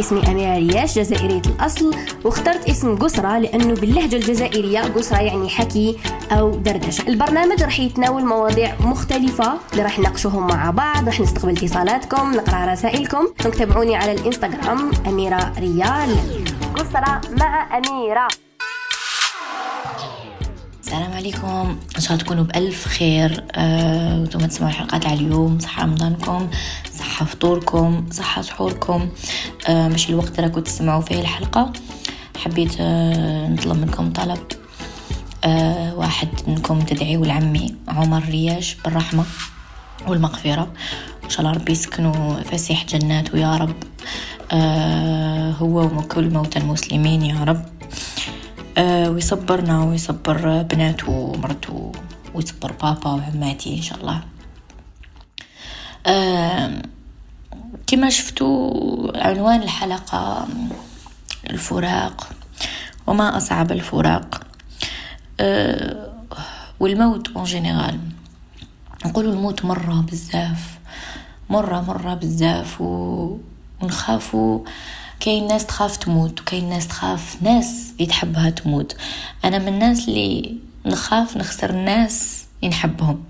اسمي أميرة رياش جزائرية الأصل واخترت اسم قسرة لأنه باللهجة الجزائرية قسرة يعني حكي أو دردشة. البرنامج راح يتناول مواضيع مختلفة اللي راح نناقشوهم مع بعض راح نستقبل اتصالاتكم نقرأ رسائلكم. تابعوني على الإنستغرام أميرة ريال. قسرة مع أميرة. السلام عليكم. إن شاء الله تكونوا بألف خير. أه وأنتم تسمعوا الحلقات على اليوم. صحة رمضانكم صحة فطوركم صحة سحوركم. أه مش الوقت اللي كنت تسمعوا فيه الحلقة. حبيت أه نطلب منكم طلب. أه واحد منكم تدعيوا لعمي عمر رياش بالرحمة والمغفرة. إن شاء الله ربي يسكنوا فسيح جنات ويا رب. أه هو وكل موتى المسلمين يا رب. أه ويصبرنا ويصبر بناته ومرته ويصبر بابا وعماتي إن شاء الله كما شفتوا عنوان الحلقة الفراق وما أصعب الفراق أه والموت en général نقولوا الموت مرة بزاف مرة مرة بزاف. ونخافوا كاين ناس تخاف تموت وكاين ناس تخاف ناس يتحبها تموت. أنا من الناس اللي نخاف نخسر الناس ينحبهم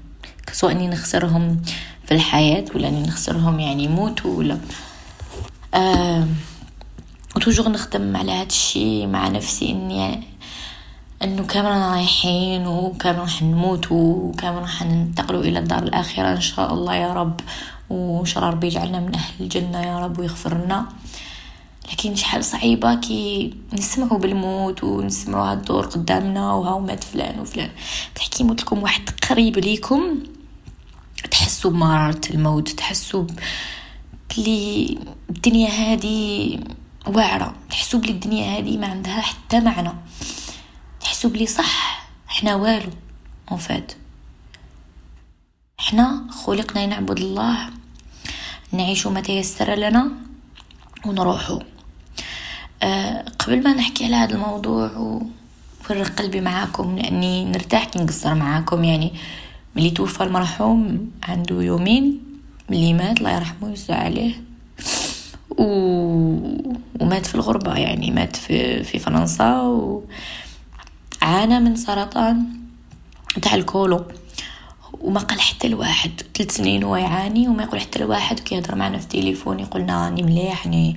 سواء إني نخسرهم في الحياة ولا إني نخسرهم يعني يموتوا ولا. آه وتوجور نخدم على هذا الشيء مع نفسي إني إنه كامل رايحين وكامل راح نموت وكامل راح ننتقلوا إلى الدار الآخرة إن شاء الله يا رب. وإن شاء الله ربي يجعلنا من أهل الجنة يا رب ويغفر لنا لكن شحال صعيبة كي نسمعوا بالموت ونسمعوا هاد الدور قدامنا وهاو مات فلان وفلان. تحكي يموت لكم واحد قريب ليكم تحسوا بمرارة الموت تحسوا بلي الدنيا هادي واعرة. تحسوا بلي الدنيا هادي ما عندها حتى معنى. تحسوا بلي صح إحنا والو en fait. إحنا خلقنا نعبد الله نعيش ما تيسر لنا ونروحوا قبل ما نحكي على هذا الموضوع وفرق قلبي معاكم لأني نرتاح كي نقصر معاكم يعني ملي توفى المرحوم عنده يومين ملي مات الله يرحمه ويسع عليه. و... ومات في الغربة يعني مات في, في فرنسا وعانى من سرطان تاع الكولو. وما قال حتى الواحد ثلاث سنين هو يعاني وما يقول حتى الواحد كيهضر معنا في التليفون يقولنا راني مليح راني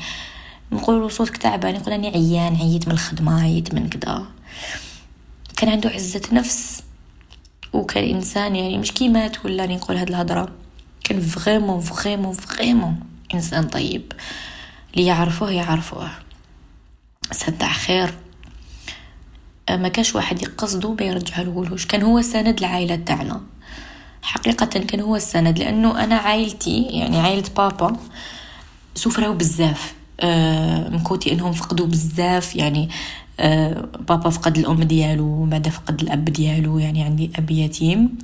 نقول صوتك تعبان يقول راني عيان عييت من الخدمة عييت من كذا كان عنده عزة نفس وكان إنسان يعني مش كيمات ولا نقول هاد الهضرة. كان vraiment vraiment vraiment إنسان طيب. اللي يعرفوه يعرفوه. سد خير. ما كاش واحد يقصدو ما يرجع كان هو سند العائله تاعنا. حقيقة كان هو السند لأنه أنا عائلتي يعني عائلة بابا سفروا بزاف. مكوتي إنهم فقدوا بزاف يعني آه بابا فقد الأم ديالو بعد فقد الأب ديالو يعني عندي أب يتيم.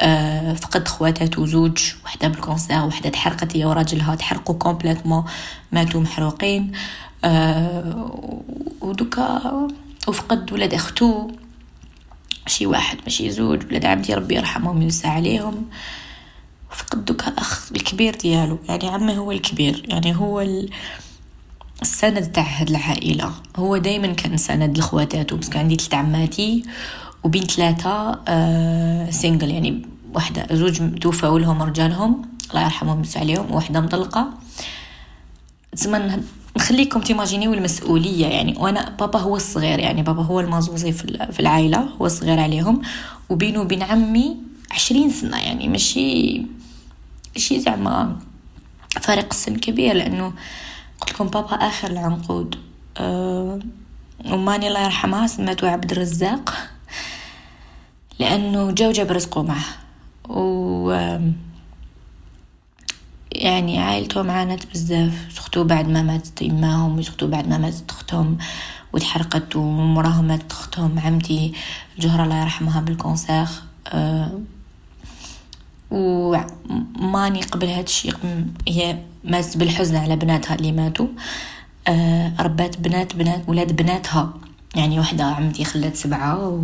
آه فقد خواتاتو زوج وحدة بال cancer وحدة تحرقت هي وراجلها تحرقوا complètement ماتوا محروقين. آه ودوكا وفقد ولاد أختو. شي واحد ماشي زوج ولاد عمتي ربي يرحمهم ويوسع عليهم. فقد دوكا اخ الكبير ديالو يعني عمه هو الكبير يعني هو السند تاع هاد العائلة. هو دائما كان سند لخواتاتو بس عندي ثلاث عماتي وبين ثلاثة آه سينجل يعني واحدة زوج توفاو لهم رجالهم. الله يرحمهم ويوسع عليهم. وواحده مطلقة. تسمى نخليكم تيماجينيو المسؤولية يعني. وأنا بابا هو الصغير يعني بابا هو المازوزي في العائلة. هو الصغير عليهم. وبينه وبين عمي عشرين سنة يعني. ماشي شي زعما فارق السن كبير لأنه لكم بابا آخر العنقود. أه وماني الله يرحمها سماتو عبد الرزاق لأنه جا وجاب رزقه معه. و يعني عائلتهم عانت بزاف سختو بعد ما ماتت إماهم وسختو بعد ما ماتت أختهم وتحرقت ومراهم ماتت أختهم. عمتي الجهرة الله يرحمها بالكونسير أه وماني قبل هادشي هي ماتت بالحزن على بناتها اللي ماتوا. أه ربات بنات بنات ولاد بناتها. يعني وحدة عمتي خلت سبعة و...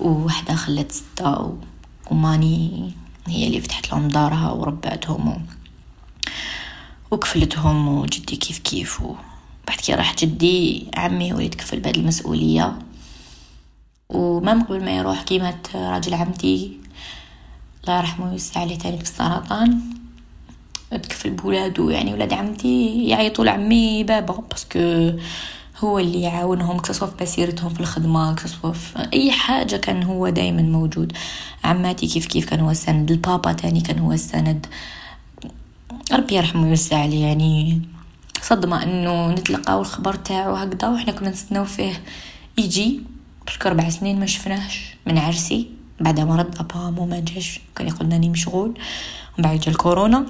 ووحدة خلت ستة و... وماني هي اللي فتحت لهم دارها ورباتهم و... وكفلتهم وجدي كيف كيف وبعد كي راح جدي عمي هو يتكفل بهذه المسؤولية. وما قبل ما يروح كيمات راجل عمتي الله يرحمه ويوسع عليه تاني بالسرطان تكفل بولادو يعني ولاد عمتي يعيطوا لعمي بابا parce que هو اللي يعاونهم كسوا في مسيرتهم في الخدمة كسوا في أي حاجة كان هو دايما موجود. عماتي كيف كيف كان هو السند البابا تاني كان هو السند. ربي يرحمه ويوسع عليه يعني صدمة إنه نتلقاو الخبر تاعو هكذا وحنا كنا نستناو فيه يجي. باسكو ربع سنين ما شفناهش من عرسي. بعد مرض أبا مو ما جاش كان يقول راني مشغول. ومن بعد جا الكورونا.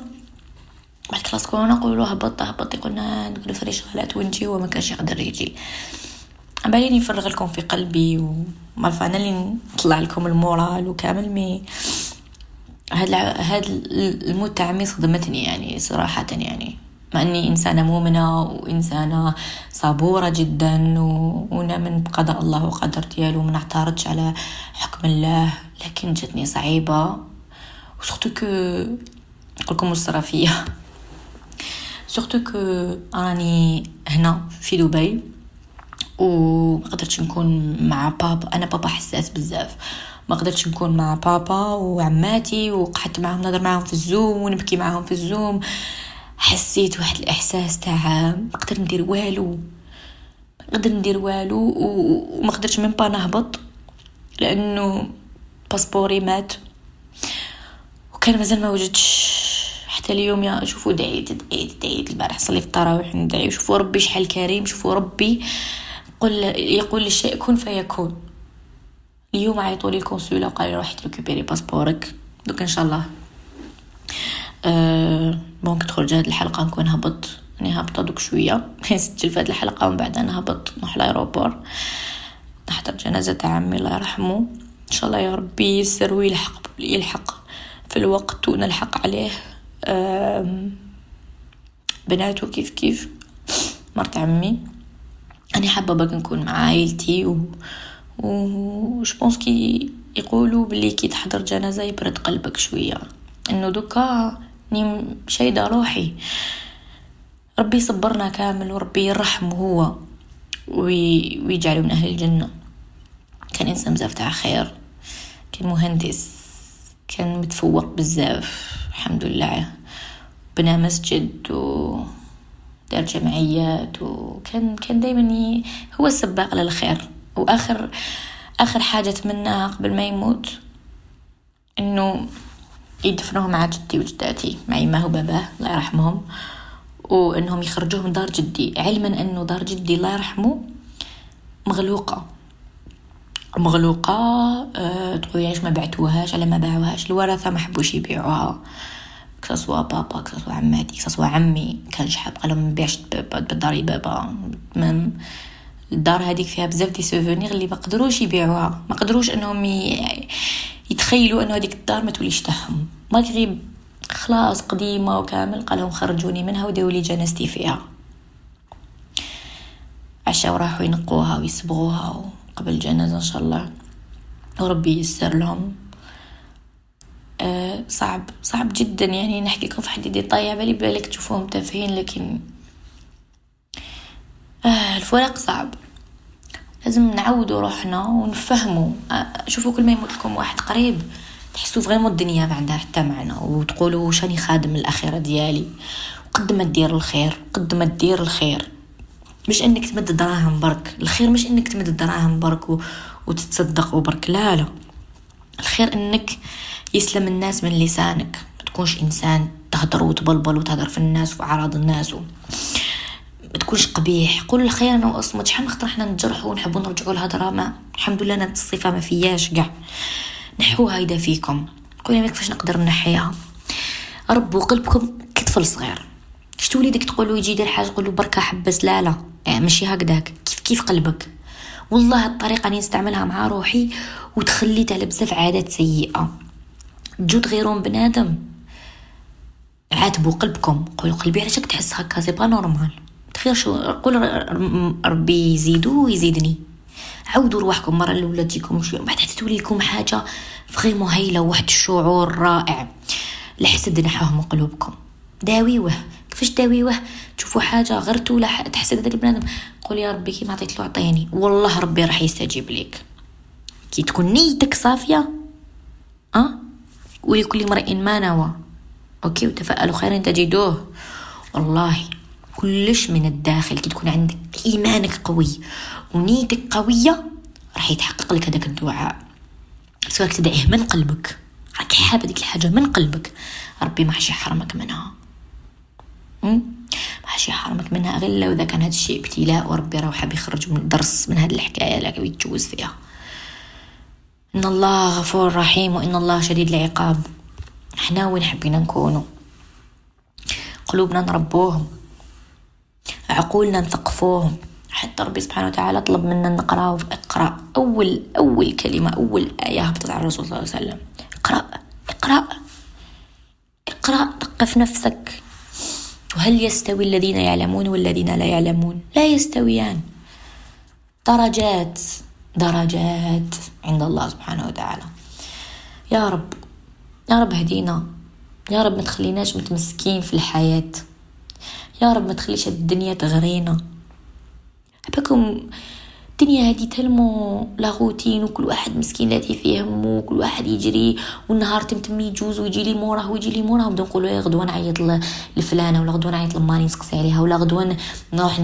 بعد خلاص كورونا قولوا هبط هبط قلنا نقولوا فري شغلات ونجي وما كانش يقدر يجي. بالي نفرغ لكم في قلبي وما أنا اللي نطلع لكم ال moral وكامل mais هاد هاد الموت تاع عمي صدمتني يعني صراحة يعني. مع إني إنسانة مؤمنة وإنسانة صبورة جدا ونؤمن بقضاء الله وقدر ديالو ما نعترضش على حكم الله لكن جاتني صعيبة. و surtout que نقولكم ما صرا فيا surtout que راني هنا في دبي وما قدرتش نكون مع بابا. أنا بابا حساس بزاف. ما قدرتش نكون مع بابا وعماتي وقعدت معاهم نهضر معاهم في ال Zoom ونبكي معاهم في ال Zoom. حسيت واحد الإحساس تاع ما نقدر ندير والو. ما نقدر ندير والو وما قدرتش من با نهبط لأنه passeport ي مات. وكان مازال ما وجدش حتى اليوم يا شوفوا دعيت دعيت دعيت البارح صلي في التراويح ندعي شوفوا ربي شحال كريم. شوفوا ربي قل يقول الشيء كن فيكون. اليوم عيطوا لي ال consulat وقال لي روحي ت récupérer passeport ك. دوك إن شاء الله. أه ممكن تدخل جهد الحلقة نكون هبط اني هابطه دوك شوية نسجل في هاد الحلقة ومن بعد أنا هبط نروح l'aéroport نحضر جنازة عمي الله يرحمه. إن شاء الله يا ربي يسر ويلحق يلحق في الوقت ونلحق عليه. بناته كيف كيف؟ مرت عمي. أنا حابة باقي نكون مع عائلتي و و je pense كي يقولوا بلي كي تحضر جنازة يبرد قلبك شوية. إنه دوكا ني شايده روحي. ربي يصبرنا كامل وربي يرحمه هو. وي... ويجعله من أهل الجنة. كان إنسان بزاف تاع خير كان مهندس كان متفوق بزاف الحمد لله. بنى مسجد و دار جمعيات وكان كان دايما هو السباق للخير. وآخر آخر حاجة اتمناها قبل ما يموت إنه يدفنوه مع جدي وجداتي مع يماه وباباه الله يرحمهم وإنهم يخرجوه من دار جدي. علما إنه دار جدي الله يرحمه مغلوقة. مغلوقة أه تقولي علاش ما بعتوهاش على ما باعوهاش الورثة ما حبوش يبيعوها. كسوا بابا كسوا عماتي كسوا عمي كان شحال قال لهم نبيعش بالدار بابا. من الدار هذيك فيها بزاف دي سوفونير اللي ما قدروش يبيعوها. ما قدروش إنهم يتخيلوا أنه هذيك الدار ما توليش تاعهم. ماغري خلاص قديمة وكامل قال لهم خرجوني منها وداو لي جنازتي فيها. عشاو راحوا ينقوها ويصبغوها قبل الجنازة إن شاء الله. وربي ييسر لهم. أه صعب صعب جدا يعني نحكي لكم في حد ديطاي بالي بالك تشوفوهم تافهين لكن آه الفراق صعب. لازم نعودوا روحنا ونفهموا. شوفوا كل ما يموت لكم واحد قريب تحسوا vraiment الدنيا ما عندها حتى معنى وتقولوا شاني خادم الاخره ديالي؟ قد ما دير الخير قد ما دير الخير. مش إنك تمد دراهم برك الخير مش إنك تمد دراهم برك و... وتتصدق وبرك لا لا. الخير إنك يسلم الناس من لسانك ما تكونش إنسان تهدر وتبلبل وتهدر في الناس وعراض الناس و... ما تكونش قبيح. قول أنا وأصمت. شحال من خطره حنا نجرحوا ونحبوا نرجعوا الهضره ما الحمد لله أنا الصفة ما فياش كاع. نحوها اذا فيكم. قولي ما كيفاش نقدر نحيها. ربوا قلبكم كطفل صغير. شتو وليدك تقولوا يجي يدير حاجة تقولوا بركة حبس؟ لا لا. يعني ماشي هكذاك. كيف كيف قلبك؟ والله الطريقة اللي نستعملها مع روحي وتخليت على بزاف عادات سيئة. تجو تغيروا من بنادم. عاتبوا قلبكم. قولوا قلبي علاش تحس هكا؟ c'est pas normal تخيل شو قول ربي يزيدو ويزيدني عودوا رواحكم مرة الاولى تجيكم شوية بعد تولي لكم حاجة vraiment هايله واحد الشعور رائع. الحسد نحوه من قلوبكم. داويوه. كيفاش داويوه؟ تشوفوا حاجة غرتو ولا تحس هذاك البنادم قول يا ربي كي ما عطيت له عطيني. والله ربي راح يستجيب لك. كي تكون نيتك صافية أه؟ ولكل امرئ ما نوى. OK؟ وتفائلوا خيرا تجدوه. والله. كلش من الداخل. كي تكون عندك إيمانك قوي ونيتك قوية راح يتحقق لك هذاك الدعاء. بس تدعيه من قلبك. راك حابه ديك الحاجة من قلبك. ربي ما حش يحرمك منها. ما حش يحرمك منها غير لو إذا كان هذا الشيء ابتلاء وربي راه حاب يخرج من درس من هذه الحكاية اللي يتجوز فيها. إن الله غفور رحيم وإن الله شديد العقاب. إحنا وين حبينا نكونوا؟ قلوبنا نربوهم. عقولنا نثقفوهم حتى ربي سبحانه وتعالى طلب منا نقرأ اقرأ أول أول كلمة أول آية هبطت على الرسول صلى الله عليه وسلم. اقرأ اقرأ اقرأ ثقف نفسك. وهل يستوي الذين يعلمون والذين لا يعلمون؟ لا يستويان. درجات درجات عند الله سبحانه وتعالى. يا رب يا رب هدينا. يا رب ما تخليناش متمسكين في الحياة. يا رب ما تخليش الدنيا تغرينا. حبكم الدنيا هادي تلمو لا روتين وكل واحد مسكين لاتي فيه همو وكل واحد يجري والنهار تمتم يجوز ويجي لي موراه ويجي لي موراه. ونبدا نقولوا يا غدوه نعيط لفلانة ولا غدوه نعيط لماني نسقسي عليها. ولا غدوه نروح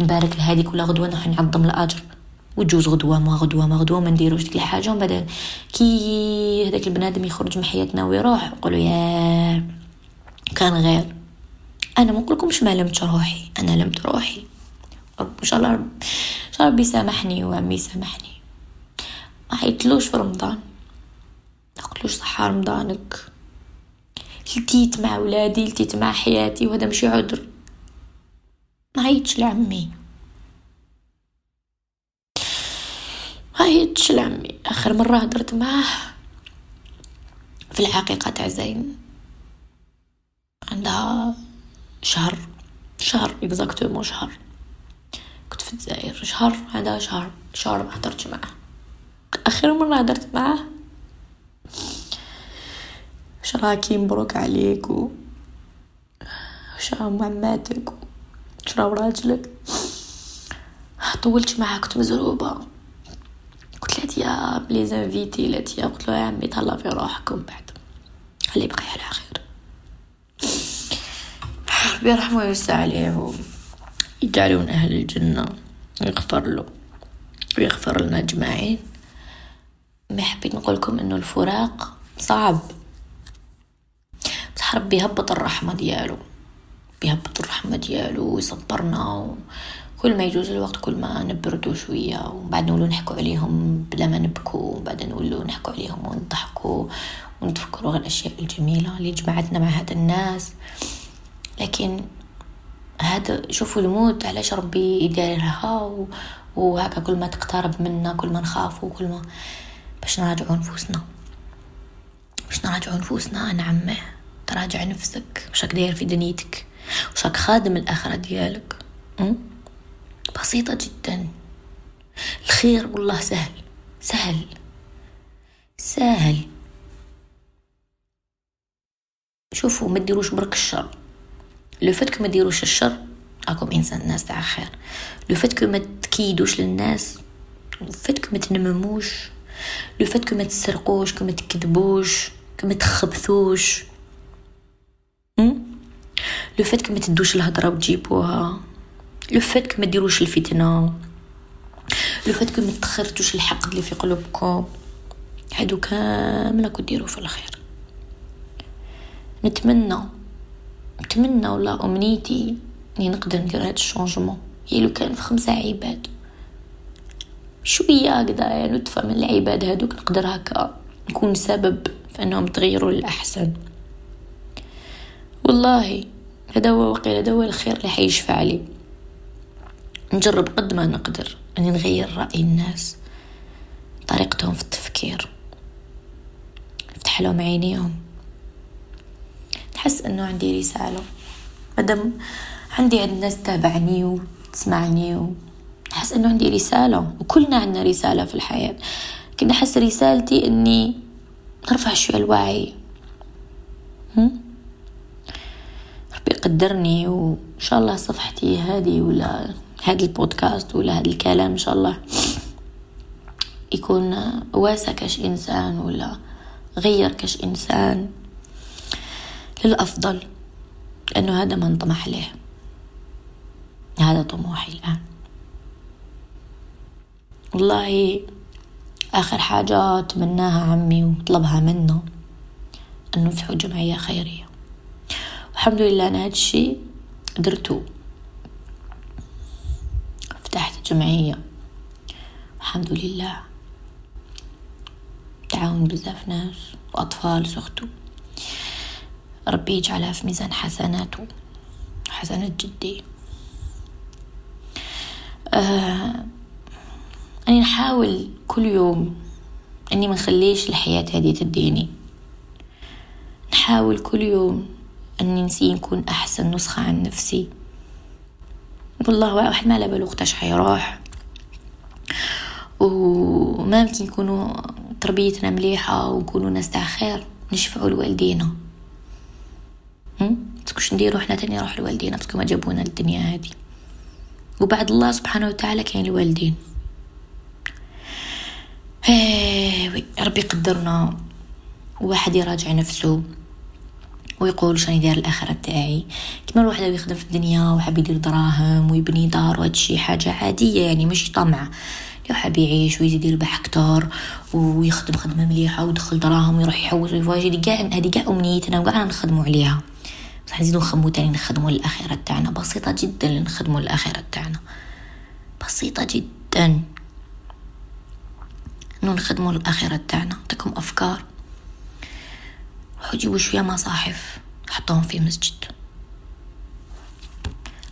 نبارك لهذيك ولا غدوه نروح نعظم الأجر. وتجوز غدوة ما غدوة ما غدوة ما نديروش ديك الحاجة. ومن بعد كي هذاك البنادم يخرج من حياتنا ويروح نقولوا يا كان غير. أنا ما نقولكمش ما لمت روحي أنا لمت روحي. إن شاء الله إن الله ربي يسامحني وعمي يسامحني ما حيتلوش في رمضان. ما قلتلوش صحة رمضانك. لتيت مع ولادي لتيت مع حياتي وهذا ماشي عذر. ما عيطش لعمي. ما عيطش لعمي. آخر مرة هدرت معاه في الحقيقة تاع زين. عندها شهر. شهر اكزاكتومون شهر. كنت في الجزائر. شهر هذا شهر. شهر ما حضرتش معاه. آخر مرة هدرت معاه؟ واش راكي مبروك عليك و واش راهم عماتك واش راهو راجلك. طولت معاه كنت مزروبة. قلت له يا بلي زانفيتي لاتيا قلت له يا عمي تهلا في روحك ومن بعد. خليه يبقى على خير ربي يرحمه ويوسع عليه يجعله من أهل الجنة ويغفر له ويغفر لنا أجمعين. ما حبيت نقولكم إنه الفراق صعب. بصح ربي يهبط الرحمة ديالو بيهبط الرحمة ديالو ويصبرنا كل ما يجوز الوقت كل ما نبردو شوية. وبعد نولو نحكو عليهم بلا ما نبكو وبعد نولو نحكو عليهم ونضحكو ونتفكروا غير الأشياء الجميلة اللي جمعتنا مع هذا الناس. لكن هذا شوفوا الموت علاش ربي يديرها وهكا كل ما تقترب منا كل ما نخاف وكل ما باش نراجعوا نفوسنا. باش نراجعوا نفوسنا أنا عمه تراجع نفسك واش راك داير في دنيتك واش راك خادم الآخرة ديالك. بسيطة جدا. الخير والله سهل. سهل. سهل. شوفوا ما ديروش برك الشر. لو فات ما ديروش الشر راكم إنسان ناس تاع خير. لو فات ما تكيدوش للناس لو فات ما تنمموش. لو فات ما تسرقوش كما تكذبوش كما تخبثوش. لو فات ما تدوش الهضرة وتجيبوها لو فات ما ديروش الفتنة. لو فات ما تخرجوش الحقد اللي في قلوبكم. هادو كامل راكو ديروا في الخير. نتمنى نتمنى ولا أمنيتي إني نقدر ندير هاد الشونجمون. هي لو كان في خمسة عباد. شوية هكذا نتفة من العباد هادوك نقدر هكا نكون سبب في إنهم تغيروا للأحسن. والله هذا هو وقيل هذا هو الخير اللي حيشفع لي. نجرب قد ما نقدر إني نغير رأي الناس طريقتهم في التفكير نفتح لهم عينيهم. نحس إنه عندي رسالة. مادام عندي عند الناس تابعني وتسمعني نحس إنه عندي رسالة. وكلنا عندنا رسالة في الحياة. لكن نحس رسالتي إني نرفع شوية الوعي. ربي يقدرني وإن شاء الله صفحتي هذه ولا هذا البودكاست ولا هذا الكلام إن شاء الله يكون واسع كاش إنسان ولا غير كاش إنسان. للأفضل لأنه هذا ما نطمح له هذا طموحي الآن. والله آخر حاجة أتمناها عمي وطلبها منه أن نفتحوا جمعية خيرية. الحمد لله أنا هاد الشي درتو فتحت جمعية. الحمد لله. تعاون بزاف ناس وأطفال سختو ربي يجعلها في ميزان حسناته حسنات جدي. آه أني نحاول كل يوم أني ما نخليش الحياة هذه تديني. نحاول كل يوم أني نسي نكون أحسن نسخة عن نفسي. والله واحد ما بالو وقتاش حيروح. وما يمكن نكونوا تربيتنا مليحة ونكونوا ناس تاع خير نشفعوا لوالدينا. تكوش نديرو حنا تاني نروح لوالدينا باسكو ما جابونا الدنيا هذه وبعد الله سبحانه وتعالى كاين الوالدين. هاوي ربي يقدرنا واحد يراجع نفسه ويقول شاني داير الآخرة تاعي. كما الواحد يخدم في الدنيا وحاب يدير دراهم ويبني دار وهادشي حاجة عادية يعني ماشي طمع. لو حاب يعيش ويزيد يربح أكثر ويخدم خدمة مليحة ويدخل دراهم ويروح يحوس ويفواجي هذه كاع هذه كاع أمنيتنا وكاع نخدموا عليها. نزيدو نخمو تاني نخدمو للاخره تاعنا بسيطة جدا نخدمو للاخره تاعنا بسيطة جدا. إنو نخدمو للاخره تاعنا نعطيكم أفكار؟ وجيبوا شوية مصاحف. حطوهم في مسجد.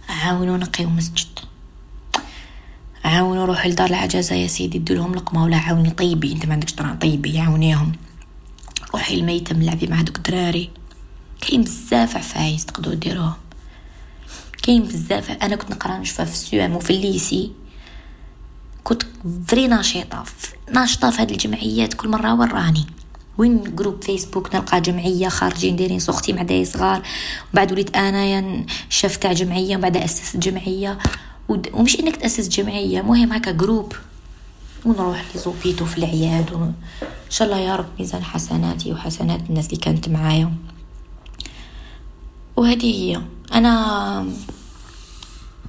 عاونوا نقيو مسجد. عاونوا روحوا لدار العجزه يا سيدي. دولهم لقمة ولا عاوني طيبي. انت ما عندكش طرا طيبي. عاونيهم. روحي الميتم لعبي مع دوك الدراري كاين بزاف عفايس تقدروا ديروهم. كاين بزاف أنا كنت نقرأ نشوفها في ال CEM وفي ال lycée. كنت vrai نشيطة ناشطة في هذه الجمعيات كل مرة وراني وين groupe Facebook نلقى جمعية خارجين دايرين surtout مع دراري صغار. وبعد وليت أنايا شاف تاع جمعية وبعد أسست جمعية. ومش إنك تاسس جمعية مهم هكا groupe. ونروح les hôpitaux في العياد و... إن شاء الله يا رب ميزان حسناتي وحسنات الناس اللي كانت معايا. وهذه هي. أنا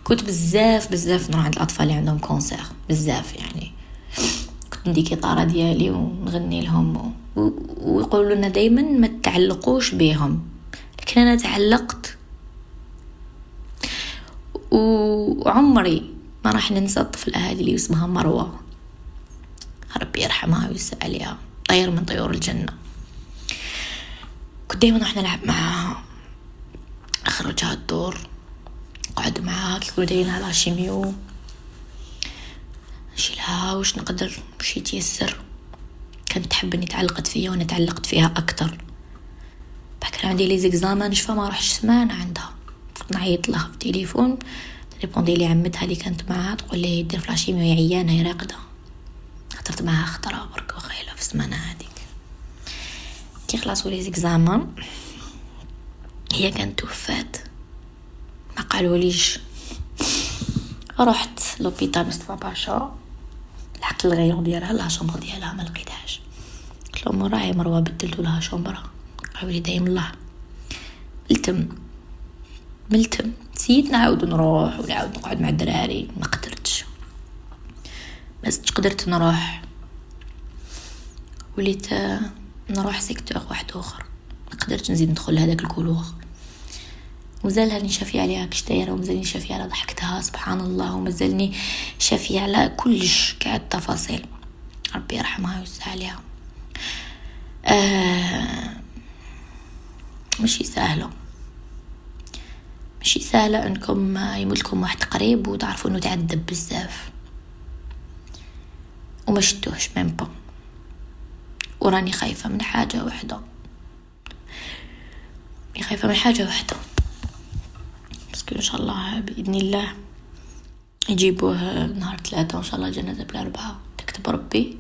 كنت بزاف بزاف نروح عند الأطفال اللي عندهم كونسير بزاف يعني. كنت ندي كيطاره ديالي ونغني لهم و... ويقولوا لنا دائما ما تعلقوش بهم. لكن أنا تعلقت. وعمري ما راح ننسى الطفلة هذه اللي اسمها مروة. ربي يرحمها ويسع عليها طير من طيور الجنة. كنت دايما نروح نلعب معاها أخرجها الدور قعد معاها كيقولوا دايرين على شيميو نشيلها واش نقدر باش يتيسر. كانت تحب اني تعلقت فيا وأنا تعلقت فيها أكثر كان عندي لي زيكزامان نشفى ما روحش سمانة عندها. نعيط لها في التليفون ريبوندي لي عمتها اللي كانت معاها تقول لي دير فلاشيميو يا عيانة هي راقدة. هضرت معاها خطرة برك وخيله في السمانه هذيك كي خلصوا لي زيكزامان هي كانت توفات. ما قالوليش. رحت لوبيتال مصطفى باشا. لحقت الغيون ديالها لا شومبر ديالها ما لقيتهاش. قلت لهم راهي مروة بدلتو لها شومبرا قالوا لي دايم الله ملتم. ملتم. نسيت نعاود نروح ونعاود نقعد مع الدراري. ما قدرتش. بس قدرت نروح. وليت نروح secteur واحد آخر. ما قدرتش نزيد ندخل لهذاك ال couloir. ومازال شافية عليها كش دايره ومازالني شافية على ضحكتها سبحان الله ومازالني شافية على كلش كاع التفاصيل. ربي يرحمها ويوسع عليها. آه ماشي سهله ماشي سهلة انكم يموت لكم واحد قريب وتعرفوا انه تعذب بزاف. وما شتوهش même pas وراني خايفة من حاجة وحدة. خايفة من حاجة وحدة. parce que إن شاء الله بإذن الله يجيبوه نهار ثلاثة وإن شاء الله جنازة بالاربعة تكتب ربي.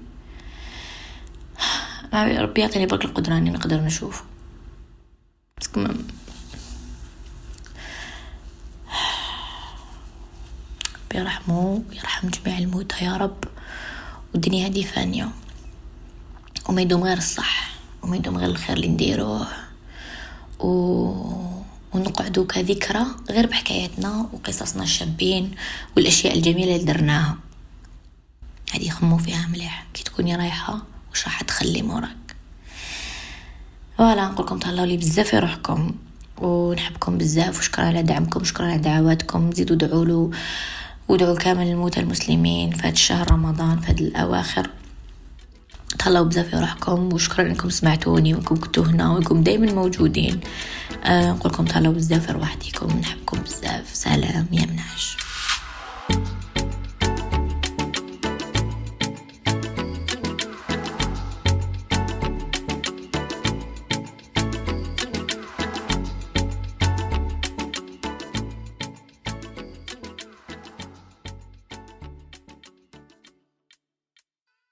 آه، ربي يعطيني برك القدرة إني نقدر نشوف. parce que يرحمه يرحم جميع الموتى يا رب. والدنيا هذه فانية وما يدوم غير الصح وما يدوم غير الخير اللي نديروه. و ونقعدوا كذكرى غير بحكاياتنا وقصصنا الشابين والأشياء الجميلة اللي درناها. هذه خمو فيها مليح. كي تكوني رايحة وش راح تخلي موراك فوالا نقولكم تهلاو لي بزاف روحكم ونحبكم بزاف وشكرا على دعمكم وشكرا على دعواتكم. زيدوا دعوا له ودعوا كامل الموتى المسلمين في هذا الشهر رمضان في هذه الأواخر. تهلاو بزاف في روحكم وشكرا انكم سمعتوني وإنكم كنتو هنا وإنكم دايما موجودين. آه نقولكم تهلاو بزاف في روحكم نحبكم بزاف. سلام يا منعش. thank you